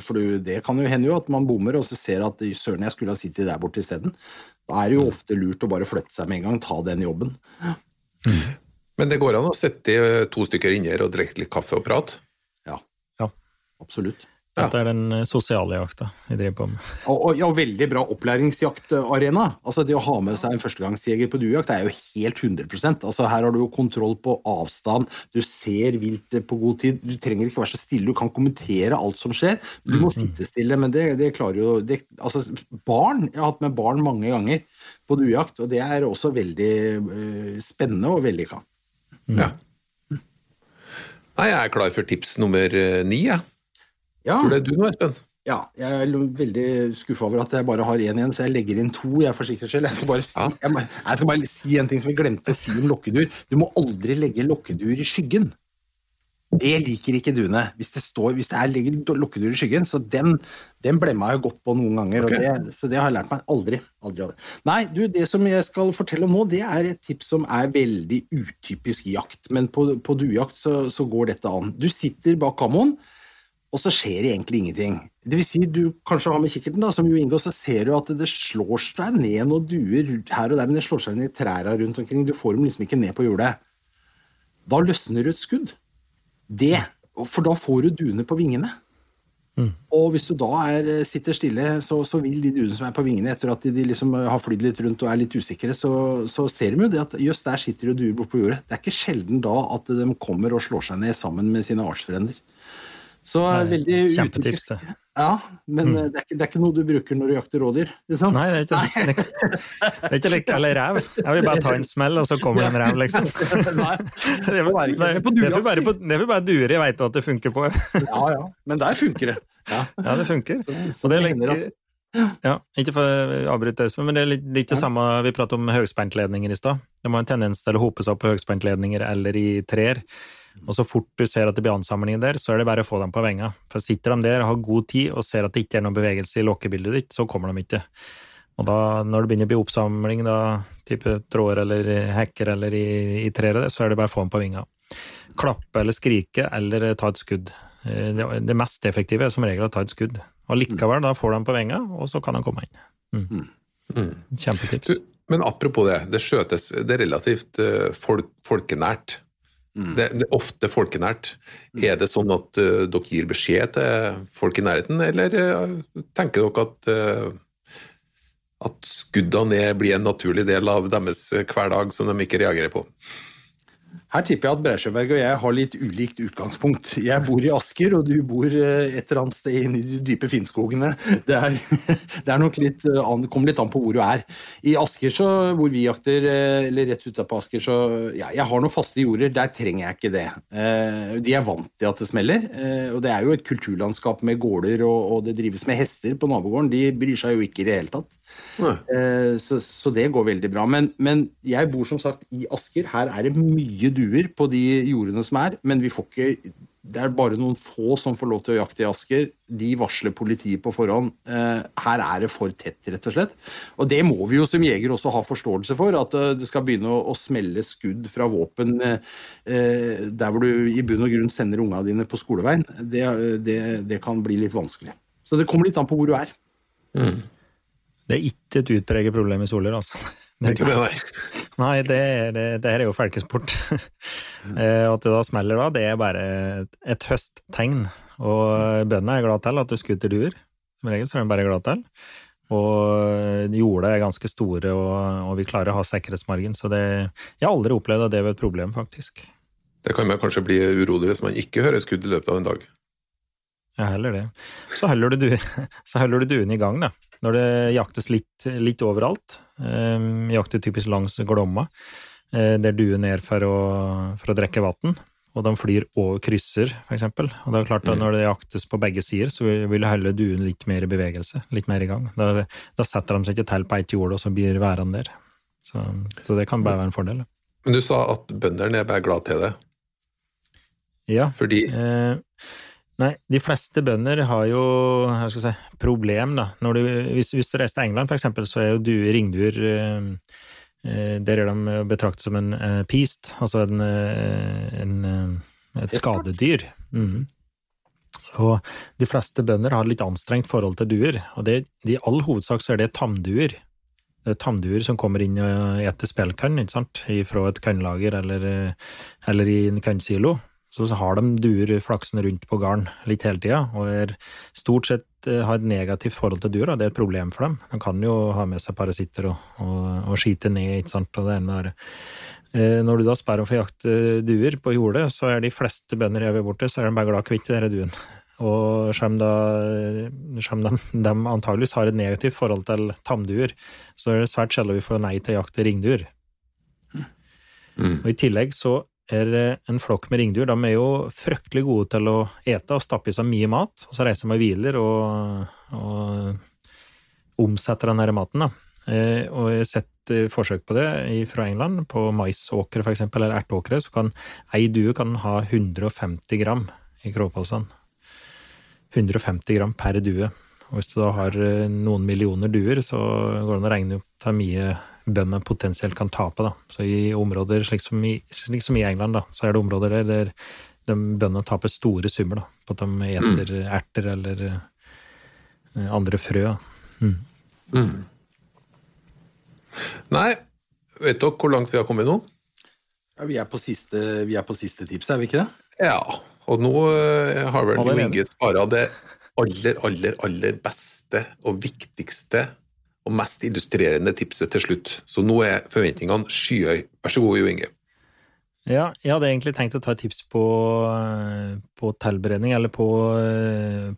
For det kan jo hende jo at man bommer og så ser at søren, jeg skulle ha sittet der borte isteden. Da er det jo ofte lurt å bare flytte seg med en gang, ta den jobben. Men det går an å sitte to stykker inne her og drikke litt kaffe og prate. Ja. Ja. Absolutt. Ja. Dette er den eh, sosiale jakta vi driver på med. Og, og ja, veldig bra opplæringsjaktarena. Altså Det å ha med seg en førstegangsjeger på duejakt er jo helt 100% Altså Her har du jo kontroll på avstand, du ser viltet på god tid. Du trenger ikke være så stille, du kan kommentere alt som skjer. Du må sitte stille, men det, det klarer jo det, Altså Barn Jeg har hatt med barn mange ganger på duejakt, og det er også veldig uh, spennende og vellykka. Ja. Nei, jeg er klar for tips nummer eh, ni, jeg. Ja. Tror det er du nå, Espen? Ja, jeg er veldig skuffa over at jeg bare har én igjen, så jeg legger inn to. jeg for sikkerhets skyld. Jeg skal, bare si, jeg, jeg skal bare si en ting som vi glemte å si om lokkedur. Du må aldri legge lokkedur i skyggen. Jeg liker ikke duene. Hvis det, står, hvis det er ligger lukkedur i skyggen, så den, den blemma jeg godt på noen ganger. Ok. Det, så det har jeg lært meg aldri. aldri, aldri. Nei, du, det som jeg skal fortelle om nå, det er et tips som er veldig utypisk jakt. Men på, på duejakt så, så går dette an. Du sitter bak kammoen, og så skjer det egentlig ingenting. Det vil si, du kanskje har med kikkerten, da, som jo inngår, så ser du at det slår seg ned noen duer her og der, men det slår seg ned i trærne rundt omkring. Du får dem liksom ikke ned på hjulet. Da løsner du et skudd. Det, for da får du duene på vingene. Og hvis du da er, sitter stille, så, så vil de duene som er på vingene, etter at de, de liksom har flydd litt rundt og er litt usikre, så, så ser de jo det at jøss, der sitter det duer borte på jordet. Det er ikke sjelden da at de kommer og slår seg ned sammen med sine artsfrender. Så Nei, veldig Kjempetips, det. Ja, men mm. det, er ikke, det er ikke noe du bruker når du jakter rådyr. Liksom. Nei, det er ikke, det er, det er ikke like eller ræv. Jeg vil bare ta en smell, og så kommer det en ræv, liksom. Nei. Det er er- er vel bare på- det er vel bare duer jeg veit at det funker på. Ja, ja. Men der funker det. Ja. Ja, det funker. Så, Og det er like, ja, ikke for å avbryte, Espen, men det er litt, det er ikke ja. samme Vi pratet om høyspentledninger i stad. Det må en tendens til å hope seg opp på høyspentledninger eller i trær. Og så fort du ser at det blir ansamlinger der, så er det bare å få dem på venga. For sitter de der, har god tid og ser at det ikke er noen bevegelse i lokkebildet ditt, så kommer de ikke. Og da, når det begynner å bli oppsamling, da, type tråder eller hekker eller i, i treet, så er det bare å få dem på vinga. Klappe eller skrike eller ta et skudd. Eh, Det, det mest effektive er som regel å ta et skudd. Og likevel, da får de på venga, og så kan de komme inn. Mm. Mm. Kjempetips. Du, men apropos det, det skjøtes Det er relativt eh, folk, folkenært. Mm. Det, det er ofte folkenært. Er det sånn at uh, dere gir beskjed til folk i nærheten, eller uh, tenker dere at uh, at skuddene blir en naturlig del av deres hverdag som de ikke reagerer på? Her tipper jeg at Breisjøberg og jeg har litt ulikt utgangspunkt. Jeg bor i Asker, og du bor eh, et eller annet sted inne i de dype Finnskogene. Det, er, [laughs] det er nok litt, eh, an, kommer litt an på hvor du er. I Asker, så, hvor vi jakter, eh, eller rett utapå Asker, så ja, jeg har noen faste jorder. Der trenger jeg ikke det. De er vant til at det smeller. Og det er jo et kulturlandskap med gårder, og, og det drives med hester på nabogården. De bryr seg jo ikke i det hele tatt. Eh, Så, så det går veldig bra. Men, men jeg bor som sagt i Asker. Her er det mye duer på de jordene som er, men vi får ikke det er bare noen få som får lov til å jakte i Asker. De varsler politiet på forhånd. Eh, Her er det for tett, rett og slett. Og det må vi jo som jeger også ha forståelse for. At eh, det skal begynne å, å smelle skudd fra våpen eh, der hvor du i bunn og grunn sender unga dine på skoleveien. Det, det, det kan bli litt vanskelig. Så det kommer litt an på hvor du er. Mm. Det er ikke et utpreget problem i Soler, altså. [laughs] [laughs] Det er Ikke med meg. nei. Det, det, det her er jo folkesport. [laughs] Eh, at det da smeller da, det er bare et, høsttegn. Og bøndene er glad til at du skutter duer. Som regel så er de bare glad til. Og jorda er ganske store, og, og vi klarer å ha sikkerhetsmargin. Så det Jeg har aldri opplevd at det var et problem, faktisk. Det kan man kanskje bli urolig hvis man ikke hører skudd i løpet av en dag. Ja, heller det. Så holder du, du, du duen i gang, da. Når det jaktes litt, litt overalt. Eh, jakter typisk langs Glomma, eh, der duen ned for å, for å drikke vann. Og de flyr over krysser, for eksempel. Og det er klart at Mm. når det jaktes på begge sider, så vil holde duen litt mer i bevegelse, litt mer i gang. Da, da setter de seg ikke til på ett jord, og så blir værende der. Så, så det kan bare være en fordel. Men du sa at bøndene er bare glad til det, Ja, fordi Eh, nei, de fleste bønder har jo jeg skal si, problem, da. Når du, hvis, hvis du reiser til England, for eksempel, så er jo du, ringduer eh, eh, Der er de betraktet som en eh, peast, altså en, eh, en, eh, et skadedyr. Mm. Og de fleste bønder har litt anstrengt forhold til duer, og det, i all hovedsak så er det tamduer. Det er tamduer som kommer inn og eter spelkann, ikke sant, fra et kannlager eller, eller i en kannsilo. Så, har de duer flaksende rundt på garn litt hele tida, og er stort sett eh, har et negativt forhold til duer, og det er et problem for dem. De kan jo ha med seg parasitter og, og, og skite ned, ikke sant, og det ene andre. Eh, Når du da spør om å jakte duer på jordet, så er de fleste bønder jeg vil bort til, så er de bare glad kvitt denne duen. [laughs] Og selv om de, de antageligvis har et negativt forhold til tamduer, så er det svært sjelden vi får nei til jakt til ringduer. mm. Og I tillegg så en flokk med ringduer. De er jo fryktelig gode til å ete og stappe i seg mye mat, og så reiser de og hviler og, og omsetter den her maten. Da. Eh, og jeg har sett forsøk på det fra England. På maisåkre f.eks., eller erteåkre, så kan ei due kan ha 150 gram i kråkpåsen. 150 gram per due. Og hvis du da har noen millioner duer, så går det an å regne opp til mye bøndene potensielt kan tape. Da. Så i områder slik som i, slik som i England, da, så er det områder der de bøndene taper store summer da, på at de eter mm. erter eller uh, andre frø. Mm. Mm. Nei, vet dere hvor langt vi har kommet nå? Ja, vi, er på siste, vi er på siste tips, er vi ikke det? Ja, og nå uh, har vel Inge spara det aller, aller, aller beste og viktigste og mest illustrerende tipset til slutt. Så nå er forventningene skyhøye. Vær så god, Jo Inge. Ja, jeg hadde egentlig tenkt å ta et tips på, på tilberedning, eller på,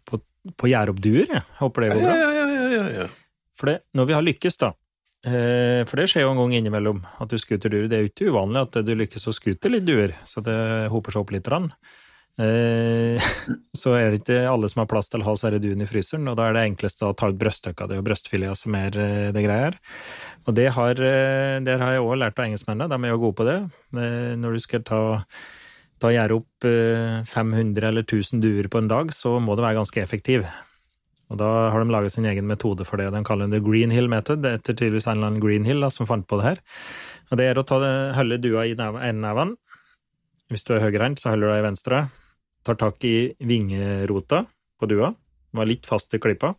på, på gjæroppduer. Jeg håper det går bra. Ja, ja, ja, ja, ja. For det, når vi har lykkes, da eh, For det skjer jo en gang innimellom at du skuter duer. Det er jo ikke uvanlig at du lykkes å skute litt duer, så det hoper seg opp litt. Rann. Eh, [laughs] så er det ikke alle som har plass til å ha disse i fryseren, og da er det enkleste å ta ut brødstykker. Det er jo brøstfileter som er eh, det greia her. Og det har, eh, det har jeg òg lært av engelskmennene, de er jo gode på det. Når du skal ta, ta gjøre opp 500 eller 1000 duer på en dag, så må det være ganske effektiv. Og da har de laget sin egen metode for det. De kaller det Green Hill Method, etter tydeligvis en eller annen Green Hill da, som fant på det her. Og det er å ta holde dua i enden av den. Hvis du er høyrehendt, så holder du deg i venstre tar tak i vingerota på dua, var litt fast i klippa,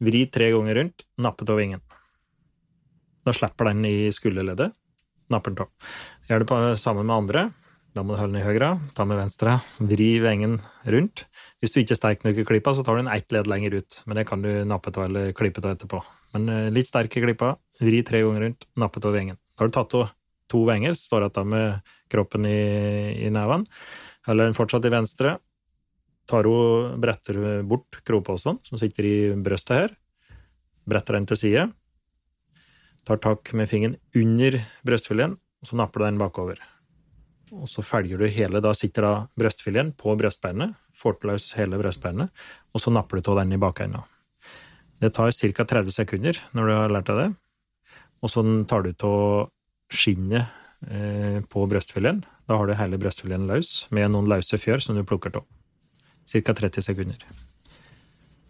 vri tre ganger rundt, nappet av vingen. Da slipper den i skulderleddet, napper den av. Gjør det på, sammen med andre. Da må du holde den i høyre, ta med venstre, vri vingen rundt. Hvis du ikke er sterk nok i klippa, så tar du den ett ledd lenger ut, men det kan du nappe av eller klippe av etterpå. Men eh, litt sterk i klippa, vri tre ganger rundt, nappe av vingen. Da har du tatt av to venger, står igjen med kroppen i, i neven. Holder den fortsatt i venstre, tar hun, bretter bort krogposen som sitter i brøstet her, bretter den til side, tar tak med fingeren under brøstfileten, og så napper du den bakover. Og så følger du hele, da sitter da brøstfileten på brøstbeinet, får løs hele brøstbeinet, og så napper du av den i bakenden. Det tar ca. 30 sekunder når du har lært deg det, og så tar du av skinnet eh, på brøstfileten. Da har du hele brøstfileten løs, med noen løse fjør som du plukker av ca. 30 sekunder.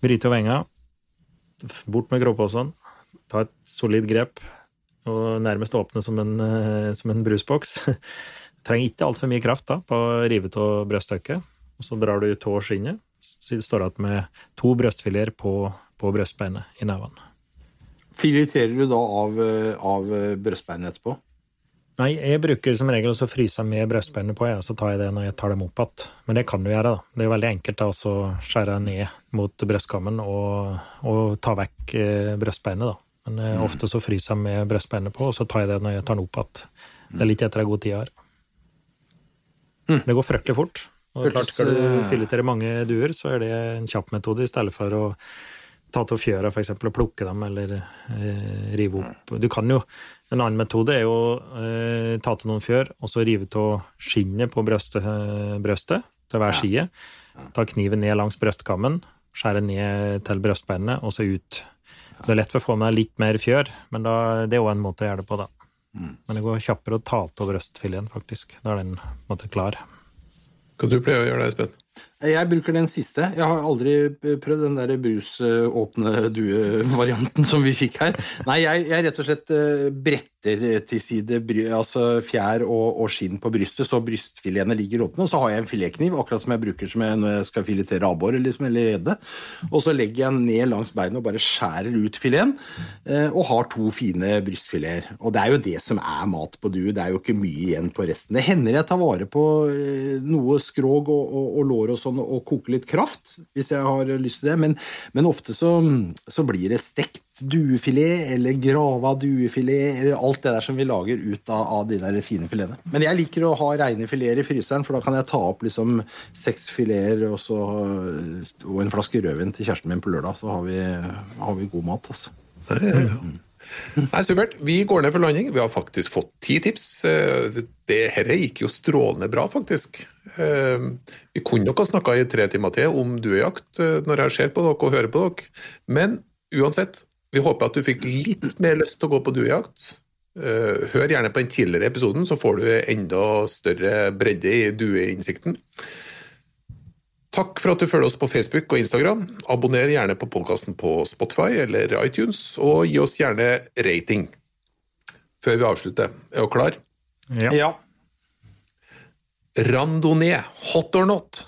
Vri til venga, bort med gråposen, ta et solid grep og nærmest åpne som en, eh, som en brusboks. [laughs] Trenger ikke altfor mye kraft da, på å rive av brødstykket. Og så drar du tå skinnet. Så står igjen med to brøstfileter på, på brøstbeinet i nevene. Fileterer du da av, eh, av brøstbeinet etterpå? Nei, jeg bruker som regel å fryse med brøstbeinene på, og så tar jeg det når jeg tar dem opp igjen. Men det kan du gjøre, da. Det er jo veldig enkelt å skjære ned mot brystkammen og, og, ta vekk eh, brøstbeinet, da. Men eh, mm. ofte så fryser jeg med brøstbeinet på, og så tar jeg det når jeg tar den opp igjen. Det er litt etter ei god tid her. Mm. Det går fryktelig fort. Og klart Skal du filetere mange duer, så er det en kjapp metode, i stedet for å ta av fjøra f.eks. og plukke dem, eller eh, rive opp. Du kan jo En annen metode er å eh, ta til noen fjør, og så rive av skinnet på brøstet, eh, brøstet til hver side. Ta kniven ned langs brystkammen, skjære ned til brystbeinet, og så ut. Det er lett for å få med litt mer fjør, men da, det er òg en måte å gjøre det på, da. Mm. Men det går kjappere å ta av brystfileten, faktisk. Da er den på en måte klar. Hva du pleier å gjøre da, Espen? Jeg bruker den siste. Jeg har aldri prøvd den der brusåpne due-varianten som vi fikk her. Nei, jeg, jeg rett og slett eh, bretter til side altså fjær og, og, skinn på brystet, så brystfiletene ligger åpne. Og så har jeg en filetkniv, akkurat som jeg bruker som jeg, når jeg skal filetere abbor liksom, eller gjedde. Og så legger jeg den ned langs beinet og bare skjærer ut fileten, eh, og har to fine brystfileter. Og det er jo det som er mat på due, det er jo ikke mye igjen på resten. Det hender jeg tar vare på eh, noe skrog og, og, og lår og sånn sånn å koke litt kraft, hvis jeg har lyst til det. Men, men ofte så, så, blir det stekt duefilet eller grava duefilet eller alt det der som vi lager ut av, av de der fine filetene. Men jeg liker å ha reine fileter i fryseren, for da kan jeg ta opp liksom seks fileter og, så, og en flaske rødvin til kjæresten min på lørdag. Så har vi, har vi god mat, altså. Ja, ja, ja. Nei, supert. Vi går ned for landing. Vi har faktisk fått ti tips. Eh, det Dette gikk jo strålende bra, faktisk. Eh, vi kunne nok ha snakka i tre timer til om duejakt eh, når jeg ser på dere og hører på dere, men uansett, vi håper at du fikk litt mer lyst til å gå på duejakt. Hør gjerne på den tidligere episoden, så får du enda større bredde i dueinnsikten. Takk for at du følger oss på Facebook og Instagram. Abonner gjerne på podkasten på Spotify eller iTunes, og gi oss gjerne rating. Før vi avslutter, er du klar? Ja. Ja. Randonee, hot or not?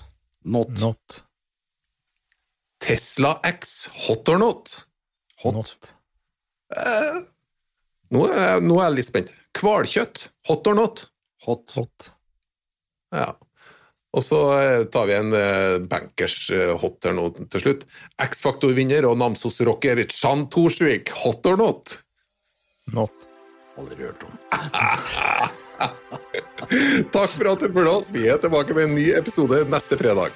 Not. Not. Tesla X, hot or not? Hot. Not. Nå er, nå er jeg litt spent. Hvalkjøtt, hot or not? Hot. Hot. Ja. Og så eh, tar vi en eh, bankers eh, hot or nå til slutt. X-Faktor-vinner og Namsos-rocker Chan Torsvik, hot or not? Not. Aldri hørt om. [laughs] Takk for at du fulgte oss. Vi er tilbake med en ny episode neste fredag.